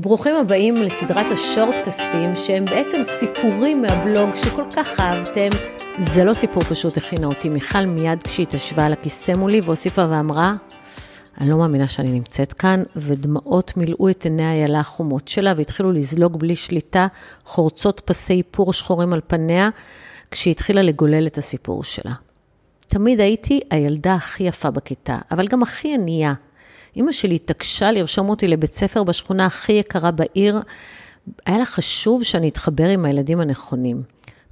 ברוכים הבאים לסדרת השורטקסטים, שהם בעצם סיפורים מהבלוג שכל כך אהבתם. זה לא סיפור פשוט, הכינה אותי מיכל מיד כשהיא התיישבה על הכיסא מולי והוסיפה ואמרה, אני לא מאמינה שאני נמצאת כאן, ודמעות מילאו את עיני איילה החומות שלה והתחילו לזלוג בלי שליטה, חורצות פסי איפור שחורים על פניה, כשהיא התחילה לגולל את הסיפור שלה. תמיד הייתי הילדה הכי יפה בכיתה, אבל גם הכי ענייה. אימא שלי התעקשה לרשום אותי לבית ספר בשכונה הכי יקרה בעיר. היה לה חשוב שאני אתחבר עם הילדים הנכונים.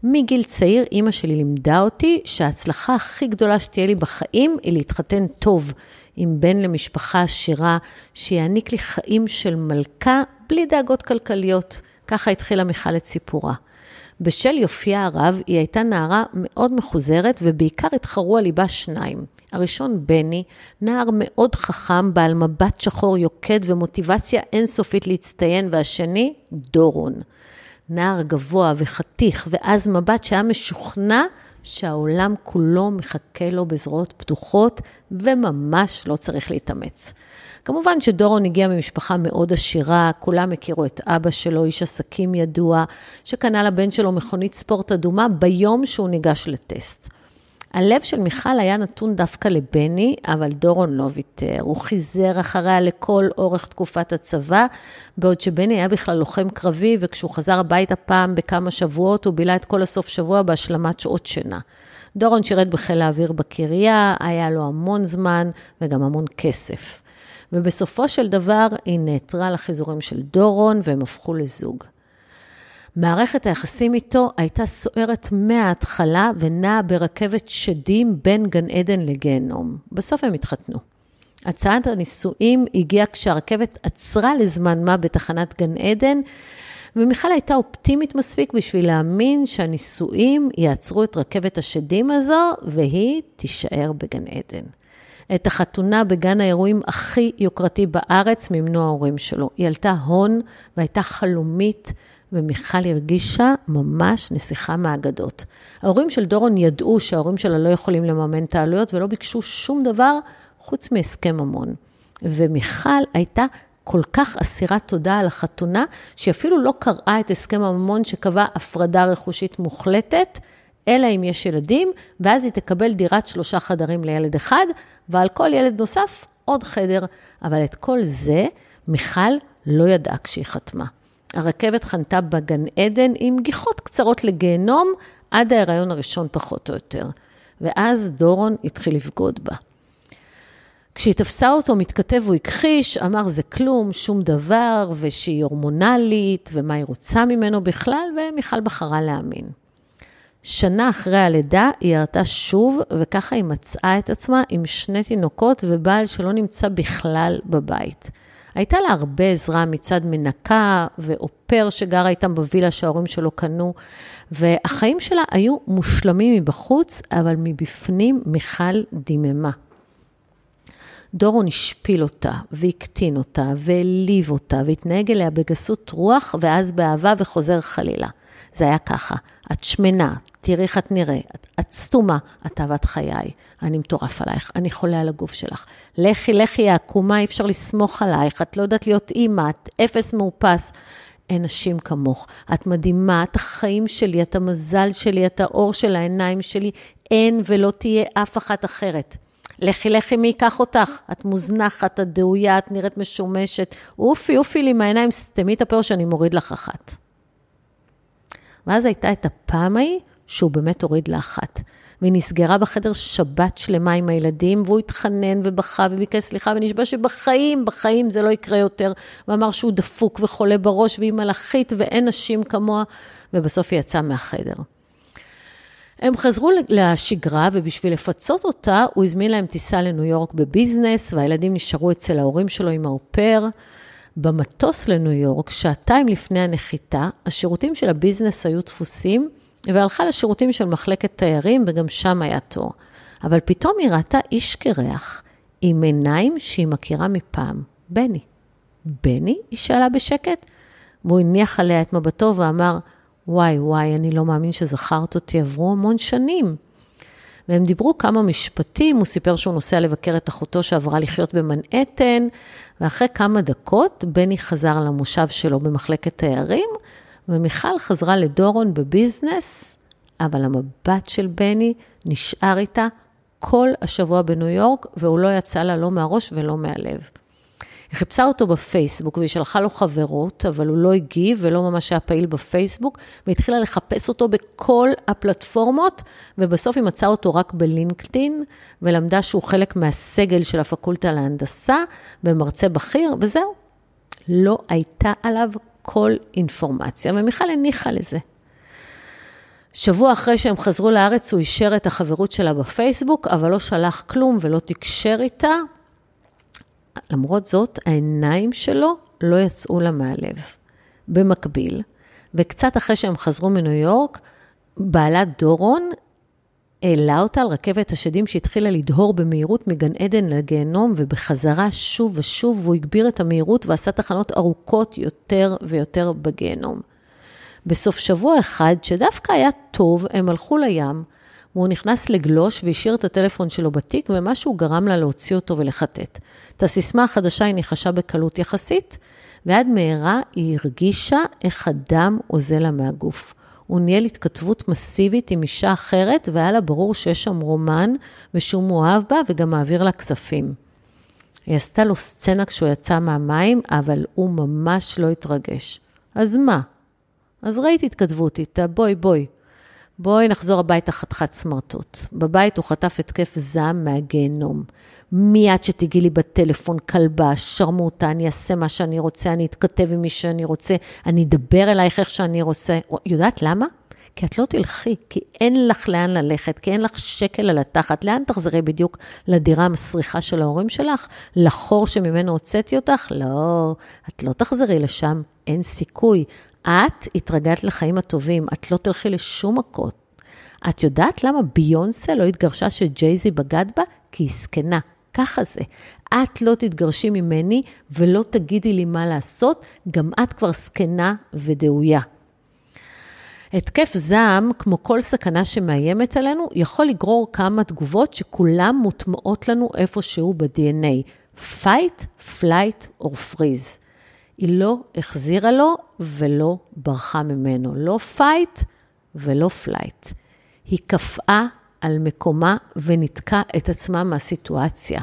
מגיל צעיר אימא שלי לימדה אותי שההצלחה הכי גדולה שתהיה לי בחיים היא להתחתן טוב עם בן למשפחה עשירה, שיעניק לי חיים של מלכה בלי דאגות כלכליות. ככה התחילה מיכל את סיפורה. בשל יופייה הרב, היא הייתה נערה מאוד מחוזרת, ובעיקר התחרו על ליבה שניים. הראשון, בני, נער מאוד חכם, בעל מבט שחור יוקד ומוטיבציה אינסופית להצטיין, והשני, דורון. נער גבוה וחתיך, ואז מבט שהיה משוכנע שהעולם כולו מחכה לו בזרועות פתוחות, וממש לא צריך להתאמץ. כמובן שדורון הגיע ממשפחה מאוד עשירה, כולם הכירו את אבא שלו, איש עסקים ידוע, שקנה לבן שלו מכונית ספורט אדומה ביום שהוא ניגש לטסט. הלב של מיכל היה נתון דווקא לבני, אבל דורון לא ויתר. הוא חיזר אחריה לכל אורך תקופת הצבא, בעוד שבני היה בכלל לוחם קרבי, וכשהוא חזר הביתה פעם בכמה שבועות, הוא בילה את כל הסוף שבוע בהשלמת שעות שינה. דורון שירת בחיל האוויר בקריה, היה לו המון זמן וגם המון כסף. ובסופו של דבר היא נעתרה לחיזורים של דורון והם הפכו לזוג. מערכת היחסים איתו הייתה סוערת מההתחלה ונעה ברכבת שדים בין גן עדן לגיהנום. בסוף הם התחתנו. הצעת הנישואים הגיעה כשהרכבת עצרה לזמן מה בתחנת גן עדן, ומיכל הייתה אופטימית מספיק בשביל להאמין שהנישואים יעצרו את רכבת השדים הזו, והיא תישאר בגן עדן. את החתונה בגן האירועים הכי יוקרתי בארץ מימנו ההורים שלו. היא עלתה הון והייתה חלומית, ומיכל הרגישה ממש נסיכה מהאגדות. ההורים של דורון ידעו שההורים שלה לא יכולים לממן את העלויות ולא ביקשו שום דבר חוץ מהסכם ממון. ומיכל הייתה כל כך אסירת תודה על החתונה, שהיא אפילו לא קראה את הסכם הממון שקבע הפרדה רכושית מוחלטת, אלא אם יש ילדים, ואז היא תקבל דירת שלושה חדרים לילד אחד, ועל כל ילד נוסף עוד חדר. אבל את כל זה מיכל לא ידעה כשהיא חתמה. הרכבת חנתה בגן עדן עם גיחות קצרות לגיהנום עד ההיריון הראשון פחות או יותר. ואז דורון התחיל לבגוד בה. כשהיא תפסה אותו מתכתב הוא הכחיש, אמר זה כלום, שום דבר, ושהיא הורמונלית, ומה היא רוצה ממנו בכלל, ומיכל בחרה להאמין. שנה אחרי הלידה היא ירתה שוב, וככה היא מצאה את עצמה עם שני תינוקות ובעל שלא נמצא בכלל בבית. הייתה לה הרבה עזרה מצד מנקה ואופר שגרה איתם בווילה שההורים שלו קנו, והחיים שלה היו מושלמים מבחוץ, אבל מבפנים מיכל דיממה. דורון השפיל אותה, והקטין אותה, והעליב אותה, והתנהג אליה בגסות רוח, ואז באהבה וחוזר חלילה. זה היה ככה, את שמנה, תראי איך את נראית, את סתומה, את אהבת חיי, אני מטורף עלייך, אני חולה על הגוף שלך. לכי, לכי, העקומה, אי אפשר לסמוך עלייך, את לא יודעת להיות אימא, את אפס מאופס. אין נשים כמוך. את מדהימה, את החיים שלי, את המזל שלי, את האור של העיניים שלי, אין ולא תהיה אף אחת אחרת. לכי, לכי, מי ייקח אותך? את מוזנחת, את דאויה, את נראית משומשת. אופי, אופי לי מהעיניים, סתמי את הפה שאני מוריד לך אחת. ואז הייתה את הפעם ההיא שהוא באמת הוריד לה אחת. והיא נסגרה בחדר שבת שלמה עם הילדים, והוא התחנן ובכה וביקש סליחה, ונשבע שבחיים, בחיים זה לא יקרה יותר. ואמר שהוא דפוק וחולה בראש, והיא מלאכית ואין נשים כמוה, ובסוף היא יצאה מהחדר. הם חזרו לשגרה, ובשביל לפצות אותה, הוא הזמין להם טיסה לניו יורק בביזנס, והילדים נשארו אצל ההורים שלו עם האופר. במטוס לניו יורק, שעתיים לפני הנחיתה, השירותים של הביזנס היו דפוסים, והלכה לשירותים של מחלקת תיירים, וגם שם היה תור. אבל פתאום היא ראתה איש קרח, עם עיניים שהיא מכירה מפעם, בני. בני? היא שאלה בשקט, והוא הניח עליה את מבטו ואמר, וואי, וואי, אני לא מאמין שזכרת אותי, עברו המון שנים. והם דיברו כמה משפטים, הוא סיפר שהוא נוסע לבקר את אחותו שעברה לחיות במנהטן, ואחרי כמה דקות בני חזר למושב שלו במחלקת תיירים, ומיכל חזרה לדורון בביזנס, אבל המבט של בני נשאר איתה כל השבוע בניו יורק, והוא לא יצא לה לא מהראש ולא מהלב. היא חיפשה אותו בפייסבוק והיא שלחה לו חברות, אבל הוא לא הגיב ולא ממש היה פעיל בפייסבוק, והתחילה לחפש אותו בכל הפלטפורמות, ובסוף היא מצאה אותו רק בלינקדאין, ולמדה שהוא חלק מהסגל של הפקולטה להנדסה, ומרצה בכיר, וזהו. לא הייתה עליו כל אינפורמציה, ומיכל הניחה לזה. שבוע אחרי שהם חזרו לארץ, הוא אישר את החברות שלה בפייסבוק, אבל לא שלח כלום ולא תקשר איתה. למרות זאת, העיניים שלו לא יצאו לה מהלב. במקביל, וקצת אחרי שהם חזרו מניו יורק, בעלת דורון העלה אותה על רכבת השדים שהתחילה לדהור במהירות מגן עדן לגיהנום, ובחזרה שוב ושוב, והוא הגביר את המהירות ועשה תחנות ארוכות יותר ויותר בגיהנום. בסוף שבוע אחד, שדווקא היה טוב, הם הלכו לים, והוא נכנס לגלוש והשאיר את הטלפון שלו בתיק, ומשהו גרם לה להוציא אותו ולחטט. את הסיסמה החדשה היא ניחשה בקלות יחסית, ועד מהרה היא הרגישה איך הדם עוזל לה מהגוף. הוא ניהל התכתבות מסיבית עם אישה אחרת, והיה לה ברור שיש שם רומן, ושהוא מאוהב בה וגם מעביר לה כספים. היא עשתה לו סצנה כשהוא יצא מהמים, אבל הוא ממש לא התרגש. אז מה? אז ראיתי התכתבות איתה, בואי, בואי. בואי נחזור הביתה חתיכת סמרטוט. בבית הוא חטף התקף זעם מהגיהנום. מיד שתגיעי לי בטלפון, כלבה, שרמוטה, אני אעשה מה שאני רוצה, אני אתכתב עם מי שאני רוצה, אני אדבר אלייך איך שאני רוצה. יודעת למה? כי את לא תלכי, כי אין לך לאן ללכת, כי אין לך שקל על התחת. לאן תחזרי בדיוק? לדירה המסריחה של ההורים שלך? לחור שממנו הוצאתי אותך? לא, את לא תחזרי לשם, אין סיכוי. את התרגלת לחיים הטובים, את לא תלכי לשום מכות. את יודעת למה ביונסה לא התגרשה שג'ייזי בגד בה? כי היא זקנה. ככה זה. את לא תתגרשי ממני ולא תגידי לי מה לעשות, גם את כבר זקנה ודאויה. התקף זעם, כמו כל סכנה שמאיימת עלינו, יכול לגרור כמה תגובות שכולן מוטמעות לנו איפשהו ב-DNA. fight, flight or freeze. היא לא החזירה לו ולא ברחה ממנו. לא fight ולא flight. היא קפאה על מקומה וניתקה את עצמה מהסיטואציה.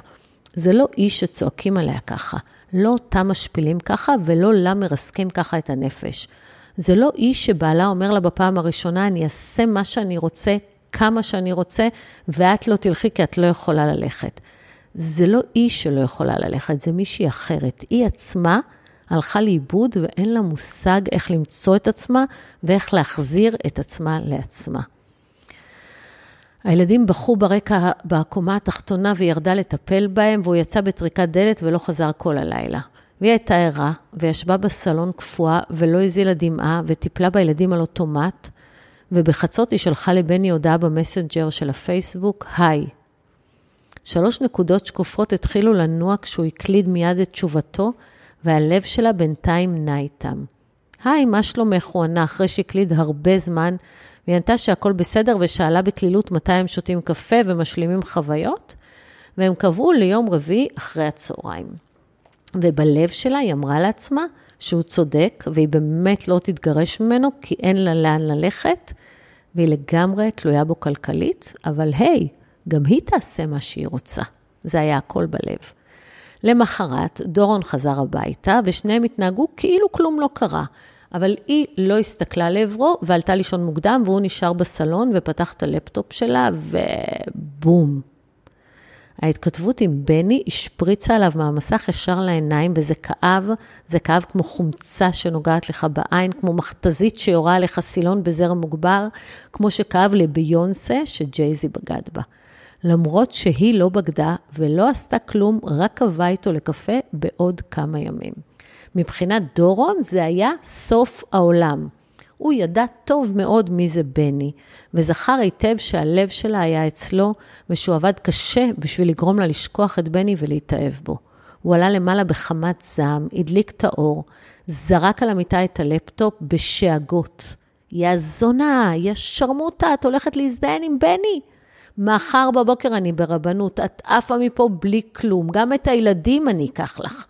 זה לא איש שצועקים עליה ככה, לא אותה משפילים ככה ולא לה מרסקים ככה את הנפש. זה לא איש שבעלה אומר לה בפעם הראשונה, אני אעשה מה שאני רוצה, כמה שאני רוצה, ואת לא תלכי כי את לא יכולה ללכת. זה לא איש שלא יכולה ללכת, זה מישהי אחרת. היא עצמה הלכה לאיבוד ואין לה מושג איך למצוא את עצמה ואיך להחזיר את עצמה לעצמה. הילדים בכו ברקע בקומה התחתונה והיא ירדה לטפל בהם, והוא יצא בטריקת דלת ולא חזר כל הלילה. והיא הייתה ערה, וישבה בסלון קפואה, ולא הזילה דמעה, וטיפלה בילדים על אוטומט, ובחצות היא שלחה לבני הודעה במסנג'ר של הפייסבוק, היי. שלוש נקודות שקופות התחילו לנוע כשהוא הקליד מיד את תשובתו, והלב שלה בינתיים נע איתם. היי, מה שלומך? הוא ענה אחרי שהקליד הרבה זמן, והיא ענתה שהכל בסדר ושאלה בקלילות מתי הם שותים קפה ומשלימים חוויות, והם קבעו ליום רביעי אחרי הצהריים. ובלב שלה היא אמרה לעצמה שהוא צודק, והיא באמת לא תתגרש ממנו, כי אין לה לאן ללכת, והיא לגמרי תלויה בו כלכלית, אבל היי, גם היא תעשה מה שהיא רוצה. זה היה הכל בלב. למחרת, דורון חזר הביתה, ושניהם התנהגו כאילו כלום לא קרה. אבל היא לא הסתכלה לעברו ועלתה לישון מוקדם, והוא נשאר בסלון ופתח את הלפטופ שלה, ובום. ההתכתבות עם בני השפריצה עליו מהמסך ישר לעיניים, וזה כאב, זה כאב כמו חומצה שנוגעת לך בעין, כמו מכתזית שיורה עליך סילון בזרע מוגבר, כמו שכאב לביונסה שג'ייזי בגד בה. למרות שהיא לא בגדה ולא עשתה כלום, רק קבעה איתו לקפה בעוד כמה ימים. מבחינת דורון זה היה סוף העולם. הוא ידע טוב מאוד מי זה בני, וזכר היטב שהלב שלה היה אצלו, ושהוא עבד קשה בשביל לגרום לה לשכוח את בני ולהתאהב בו. הוא עלה למעלה בחמת זעם, הדליק את האור, זרק על המיטה את הלפטופ בשאגות. יא זונה, יא שרמוטה, את הולכת להזדיין עם בני? מחר בבוקר אני ברבנות, את עפה מפה בלי כלום, גם את הילדים אני אקח לך.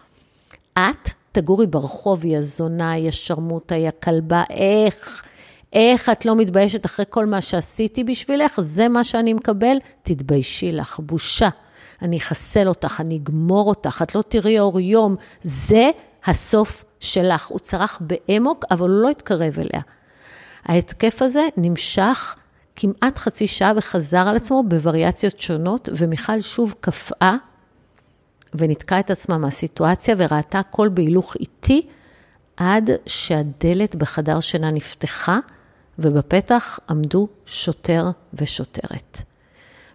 את תגורי ברחוב, היא הזונה, היא השרמוטה, היא הכלבה, איך? איך את לא מתביישת אחרי כל מה שעשיתי בשבילך? זה מה שאני מקבל? תתביישי לך, בושה. אני אחסל אותך, אני אגמור אותך, את לא תראי אור יום. זה הסוף שלך. הוא צרח באמוק, אבל הוא לא התקרב אליה. ההתקף הזה נמשך כמעט חצי שעה וחזר על עצמו בווריאציות שונות, ומיכל שוב קפאה וניתקה את עצמה מהסיטואציה וראתה הכל בהילוך איטי, עד שהדלת בחדר שינה נפתחה, ובפתח עמדו שוטר ושוטרת.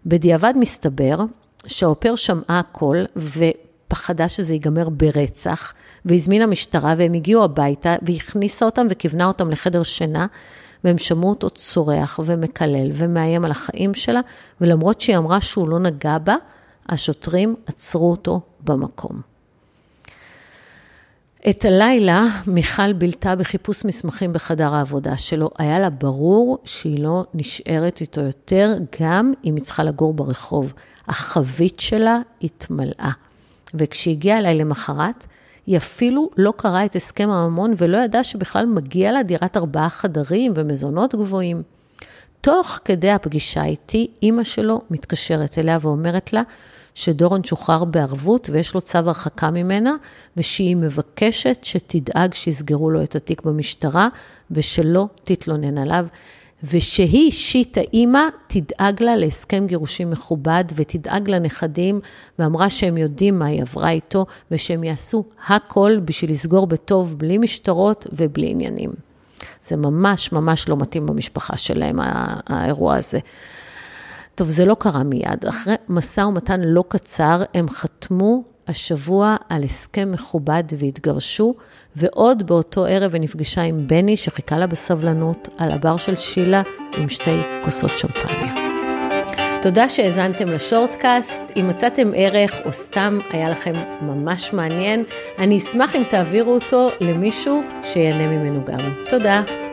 בדיעבד מסתבר שהאופר שמעה הכל ופחדה שזה ייגמר ברצח, והזמינה משטרה והם הגיעו הביתה והכניסה אותם וכיוונה אותם לחדר שינה, והם שמעו אותו צורח ומקלל ומאיים על החיים שלה, ולמרות שהיא אמרה שהוא לא נגע בה, השוטרים עצרו אותו במקום. את הלילה מיכל בילתה בחיפוש מסמכים בחדר העבודה שלו. היה לה ברור שהיא לא נשארת איתו יותר, גם אם היא צריכה לגור ברחוב. החבית שלה התמלאה. וכשהגיעה אליי למחרת, היא אפילו לא קראה את הסכם הממון ולא ידעה שבכלל מגיע לה דירת ארבעה חדרים ומזונות גבוהים. תוך כדי הפגישה איתי, אימא שלו מתקשרת אליה ואומרת לה שדורון שוחרר בערבות ויש לו צו הרחקה ממנה, ושהיא מבקשת שתדאג שיסגרו לו את התיק במשטרה ושלא תתלונן עליו. ושהיא אישית, האימא, תדאג לה להסכם גירושים מכובד ותדאג לנכדים, ואמרה שהם יודעים מה היא עברה איתו, ושהם יעשו הכל בשביל לסגור בטוב, בלי משטרות ובלי עניינים. זה ממש ממש לא מתאים במשפחה שלהם, האירוע הזה. טוב, זה לא קרה מיד. אחרי משא ומתן לא קצר, הם חתמו השבוע על הסכם מכובד והתגרשו, ועוד באותו ערב היא נפגשה עם בני, שחיכה לה בסבלנות, על הבר של שילה עם שתי כוסות שמפניה. תודה שהאזנתם לשורטקאסט. אם מצאתם ערך או סתם היה לכם ממש מעניין, אני אשמח אם תעבירו אותו למישהו שיהנה ממנו גם. תודה.